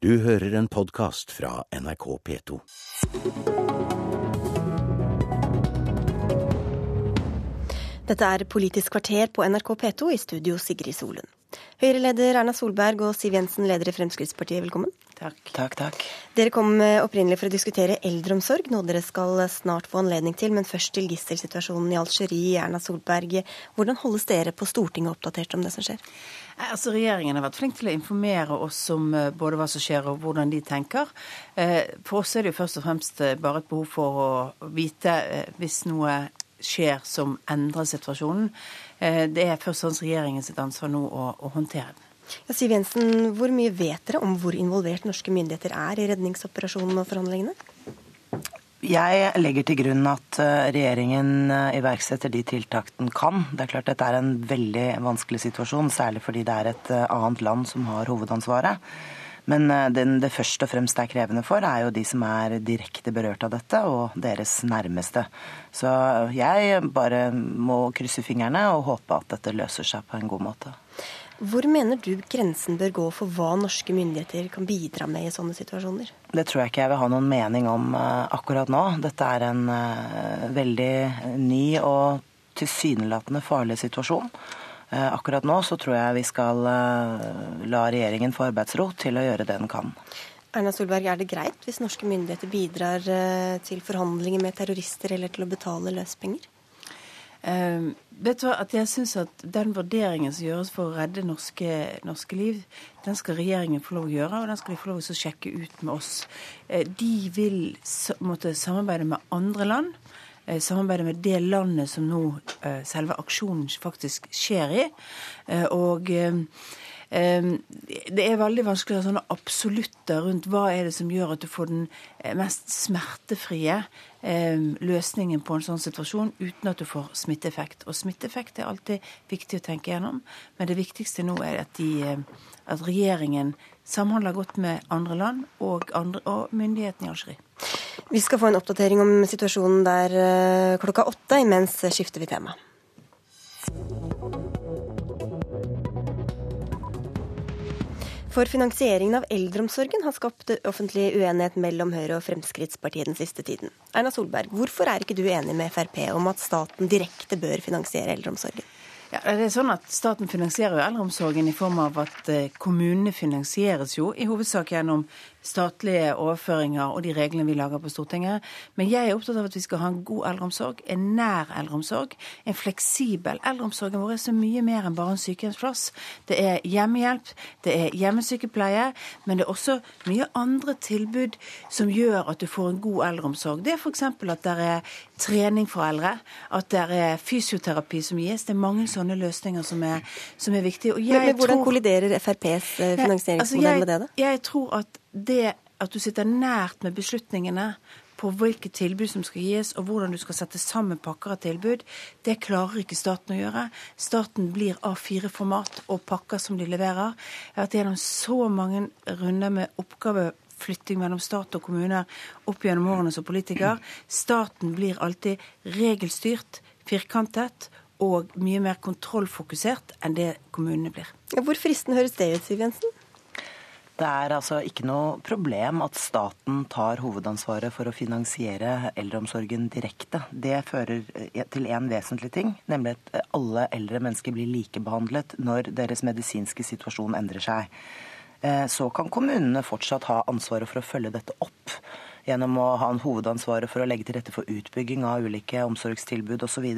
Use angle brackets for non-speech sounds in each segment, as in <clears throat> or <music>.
Du hører en podkast fra NRK P2. Dette er Politisk kvarter på NRK P2, i studio Sigrid Solund. Høyre-leder Erna Solberg og Siv Jensen, leder i Fremskrittspartiet, velkommen. Takk. Takk, takk. Dere kom eh, opprinnelig for å diskutere eldreomsorg, noe dere skal snart få anledning til. Men først til gisselsituasjonen i Algerie. Erna Solberg, hvordan holdes dere på Stortinget oppdatert om det som skjer? Altså, Regjeringen har vært flink til å informere oss om eh, både hva som skjer og hvordan de tenker. Eh, for oss er det jo først og fremst bare et behov for å vite hvis noe skjer som endrer situasjonen. Det er først og fremst regjeringens ansvar nå å, å håndtere den. Ja, Siv Jensen, hvor mye vet dere om hvor involvert norske myndigheter er i redningsoperasjonen og forhandlingene? Jeg legger til grunn at eh, regjeringen eh, iverksetter de tiltak den kan. Det er klart Dette er en veldig vanskelig situasjon, særlig fordi det er et eh, annet land som har hovedansvaret. Men den det først og fremst er krevende for, er jo de som er direkte berørt av dette, og deres nærmeste. Så jeg bare må krysse fingrene og håpe at dette løser seg på en god måte. Hvor mener du grensen bør gå for hva norske myndigheter kan bidra med i sånne situasjoner? Det tror jeg ikke jeg vil ha noen mening om uh, akkurat nå. Dette er en uh, veldig ny og tilsynelatende farlig situasjon. Uh, akkurat nå så tror jeg vi skal la regjeringen få arbeidsro til å gjøre det den kan. Erna Solberg, er det greit hvis norske myndigheter bidrar til forhandlinger med terrorister eller til å betale løspenger? Uh, vet du hva, at jeg synes at Den vurderingen som gjøres for å redde norske, norske, liv, den skal regjeringen få lov å gjøre, og den skal de få lov å sjekke ut med oss. Uh, de vil måtte samarbeide med andre land. Uh, samarbeide med det landet som nå eh, selve aksjonen faktisk skjer i. og det er veldig vanskelig å ha sånne absolutter rundt hva er det som gjør at du får den mest smertefrie løsningen på en sånn situasjon uten at du får smitteeffekt. Og smitteeffekt er alltid viktig å tenke gjennom, men det viktigste nå er at, de, at regjeringen samhandler godt med andre land og, andre, og myndighetene i Algerie. Vi skal få en oppdatering om situasjonen der eh, klokka åtte. Imens skifter vi tema. For finansieringen av eldreomsorgen har skapt offentlig uenighet mellom Høyre og Fremskrittspartiet den siste tiden. Erna Solberg, hvorfor er ikke du enig med Frp om at staten direkte bør finansiere eldreomsorgen? Ja, det er sånn at Staten finansierer jo eldreomsorgen i form av at eh, kommunene finansieres jo i hovedsak gjennom statlige overføringer og de reglene vi lager på Stortinget. Men jeg er opptatt av at vi skal ha en god eldreomsorg, en nær eldreomsorg, en fleksibel eldreomsorg. Vår er så mye mer enn bare en sykehjemsplass. Det er hjemmehjelp, det er hjemmesykepleie, men det er også mye andre tilbud som gjør at du får en god eldreomsorg. Det er f.eks. at det er trening for eldre, at det er fysioterapi som gis. Det er mange sånne løsninger som er, som er viktige. men, men hvordan tror... kolliderer FrPs eh, finansieringsmodell altså med det? da? Jeg tror at det at du sitter nært med beslutningene på hvilke tilbud som skal gis, og hvordan du skal sette sammen pakker av tilbud, det klarer ikke staten å gjøre. Staten blir A4-format og pakker som de leverer. Jeg har vært gjennom så mange runder med oppgaveflytting mellom stat og kommuner opp gjennom årene som politiker. Staten blir alltid regelstyrt, firkantet og mye mer kontrollfokusert enn det kommunene blir. Hvor fristende høres det ut, Siv Jensen? Det er altså ikke noe problem at staten tar hovedansvaret for å finansiere eldreomsorgen direkte. Det fører eh, til en vesentlig ting, nemlig at alle eldre mennesker blir likebehandlet når deres medisinske situasjon endrer seg. Eh, så kan kommunene fortsatt ha ansvaret for å følge dette opp gjennom å ha en hovedansvaret for å legge til rette for utbygging av ulike omsorgstilbud osv.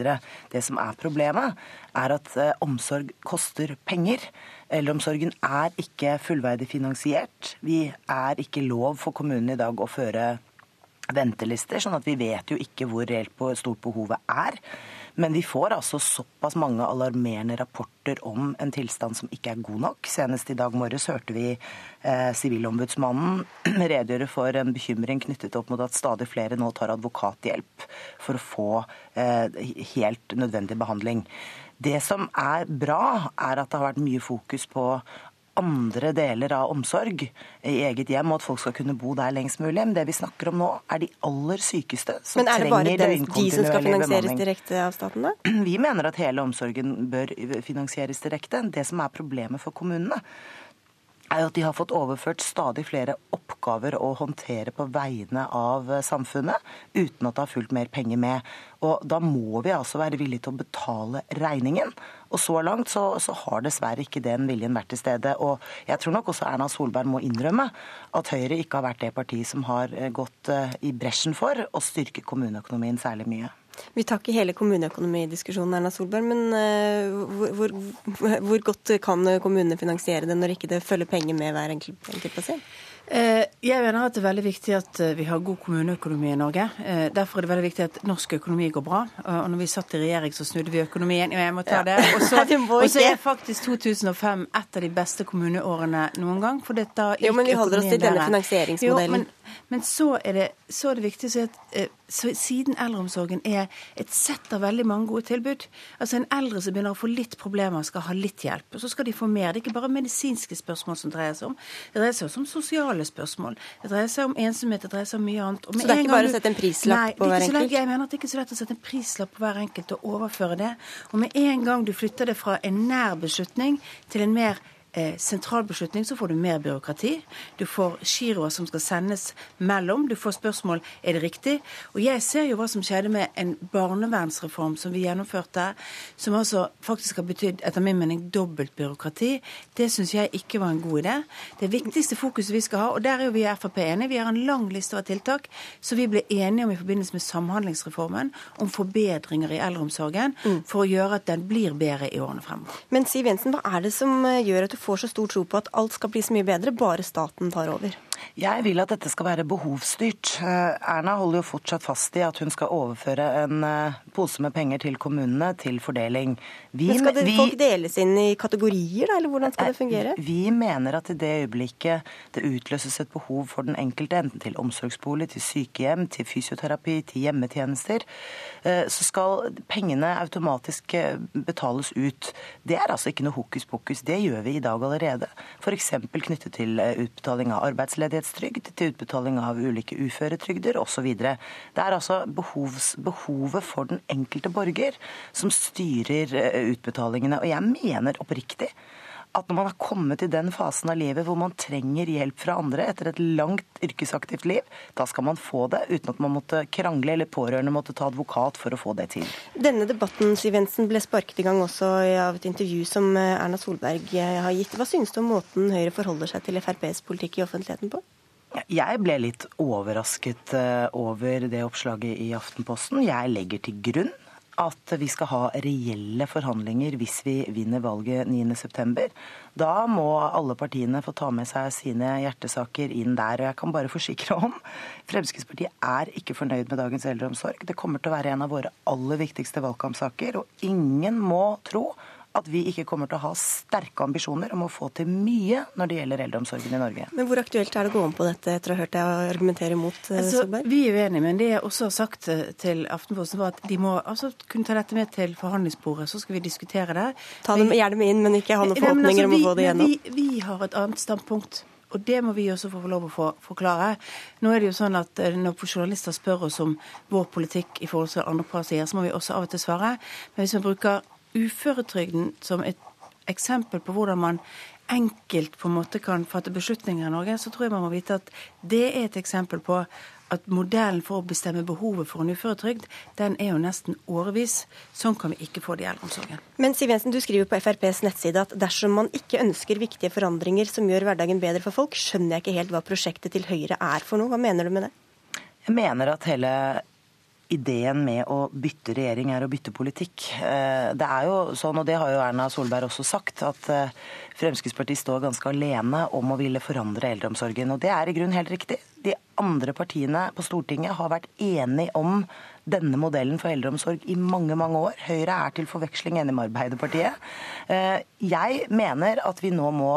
Det som er problemet, er at omsorg koster penger. Eldreomsorgen er ikke fullverdig finansiert. Vi er ikke lov for kommunene i dag å føre ventelister, sånn at vi vet jo ikke hvor reelt stort behovet er. Men vi får altså såpass mange alarmerende rapporter om en tilstand som ikke er god nok. Senest i dag morges hørte vi eh, Sivilombudsmannen eh, <clears throat> redegjøre for en bekymring knyttet opp mot at stadig flere nå tar advokathjelp for å få eh, helt nødvendig behandling. Det som er bra, er at det har vært mye fokus på andre deler av omsorg i eget hjem, og at folk skal kunne bo der lengst mulig. Men det vi snakker om nå, er de aller sykeste som trenger døgnkontinuerlig bemanning. Men er det bare de som skal finansieres direkte av staten, da? <clears throat> Vi mener at hele omsorgen bør finansieres direkte. Det som er problemet for kommunene, er jo at de har fått overført stadig flere oppgaver å håndtere på vegne av eh, samfunnet, uten at det har fulgt mer penger med. Og Da må vi altså være villige til å betale regningen. Og så langt så, så, har dessverre ikke den viljen vært til stede. Og jeg tror nok også Erna Solberg må innrømme at Høyre ikke har vært det partiet som har eh, gått eh, i bresjen for å styrke kommuneøkonomien særlig mye. Vi tar ikke hele kommuneøkonomidiskusjonen, Erna Solberg, men hvor, hvor, <laughs> hvor, godt kan kommunene finansiere det når ikke det følger penger med hver enkelt, enkelt pasient? Eh, jeg mener at det er veldig viktig at eh, vi har god kommuneøkonomi i Norge. Eh, derfor er det veldig viktig at norsk økonomi går bra. Og når vi satt i regjering, så snudde vi økonomien. Jeg må ta det. Og så <laughs> er faktisk 2005 et av de beste kommuneårene noen gang. For da gikk jo, men vi holder oss til denne finansieringsmodellen. Jo, men, men så, er det, så, er det, viktig å si at så siden eldreomsorgen er et sett av veldig mange gode tilbud Altså En eldre som begynner å få litt problemer, skal ha litt hjelp. Og så skal de få mer. Det er ikke bare medisinske spørsmål som dreier seg om. Det dreier seg også om sosiale spørsmål. Det dreier seg om ensomhet, det dreier seg om mye annet. så det er ikke bare å sette en prislapp nei, på hver enkelt? Jeg mener at det er ikke så lett å sette en prislapp på hver enkelt og overføre det. Og med en gang du flytter det fra en nær beslutning til en mer eh, sentralbeslutning, så får du mer byråkrati. Du får giroer som skal sendes mellom. Du får spørsmål er det riktig. Og jeg ser jo hva som skjedde med en barnevernsreform som vi gjennomførte, som altså faktisk har betydd, etter min mening, dobbelt byråkrati. Det syns jeg ikke var en god idé. Det viktigste fokuset vi skal ha, og der er jo vi i Frp enige, vi har en lang liste av tiltak som vi ble enige om i forbindelse med Samhandlingsreformen, om forbedringer i eldreomsorgen mm. for å gjøre at den blir bedre i årene fremover. Men Siv Jensen, hva er det som eh, gjør at du får så stor tro på at alt skal bli så mye bedre, bare staten tar over? Jeg vil at dette skal være behovsstyrt. Eh, Erna holder jo fortsatt fast i at hun skal overføre en eh, pose med penger til kommunene til fordeling. Vi, Men skal det, vi, folk deles inn i kategorier, da, eller hvordan skal det fungere? Vi mener at i det øyeblikket det utløses et behov for den enkelte, enten til omsorgsbolig, til sykehjem, til fysioterapi, til hjemmetjenester, eh, så skal pengene automatisk betales ut. Det er altså ikke noe hokus pokus. Det gjør vi i dag allerede. F.eks. knyttet til utbetaling av arbeidsledighet arbeidsledighetstrygd til utbetaling av ulike uføretrygder osv. Det er altså behovs, behovet for den enkelte borger som styrer eh, utbetalingene. Og jeg mener oppriktig at når man har kommet i den fasen av livet hvor man trenger hjelp fra andre etter et langt yrkesaktivt liv, da skal man få det uten at man måtte krangle eller pårørende måtte ta advokat for å få det til. Denne debatten Siv Jensen, ble sparket i gang også av et intervju som eh, Erna Solberg eh, har gitt. Hva synes du om måten Høyre forholder seg til FrPs politikk i offentligheten på? Jeg ble litt overrasket eh, over det oppslaget i Aftenposten. Jeg legger til grunn at vi skal ha reelle forhandlinger hvis vi vinner valget 9.9. Da må alle partiene få ta med seg sine hjertesaker inn der. Og jeg kan bare forsikre om Fremskrittspartiet er ikke fornøyd med dagens eldreomsorg. Det kommer til å være en av våre aller viktigste valgkampsaker. Og ingen må tro at vi ikke kommer til å ha sterke ambisjoner om å få til mye når det gjelder eldreomsorgen i Norge. Men hvor aktuelt er det å gå om på dette etter å ha hørt deg argumentere imot eh, altså, Solberg? Vi er uenige, men det jeg også har sagt eh, til Aftenposten var at de må altså, kunne ta dette med til forhandlingsbordet, så skal vi diskutere det. Ta dem gjerne med inn, men ikke ha noen forhåpninger altså, om å få det gjennom. Vi, vi har et annet standpunkt. Og det må vi også få lov å få forklare. Nå er det jo sånn at eh, Når journalister spør oss om vår politikk i forhold til andre partier, så må vi også av og til svare. Men hvis man bruker uføretrygden som et eksempel på hvordan man enkelt på en måte kan fatte beslutninger i Norge, så tror jeg man må vite at det er et eksempel på at modellen for å bestemme behovet for en uføretrygd, den er jo nesten årevis. Sånn kan vi ikke få det i eldreomsorgen. Men Siv Jensen, du skriver på FrPs nettside at dersom man ikke ønsker viktige forandringer som gjør hverdagen bedre for folk, skjønner jeg ikke helt hva prosjektet til Høyre er for noe. Hva mener du med det? Jeg mener at hele ideen med å bytte regjering er å bytte politikk. Eh, det er jo sånn, og det har jo Erna Solberg også sagt, at eh, Fremskrittspartiet står ganske alene om å ville forandre eldreomsorgen. Og det er i grunnen helt riktig. De andre partiene på Stortinget har vært enige om denne modellen for eldreomsorg i mange mange år. Høyre er til forveksling enig med Arbeiderpartiet. Eh, jeg mener at vi nå må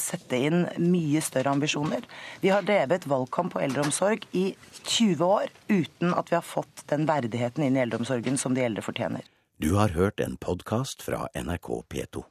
sette inn mye større ambisjoner. Vi har drevet valgkamp på eldreomsorg i 20 år uten at vi har fått den verdigheten inn i eldreomsorgen som de eldre fortjener. Du har hørt en podkast fra NRK P2.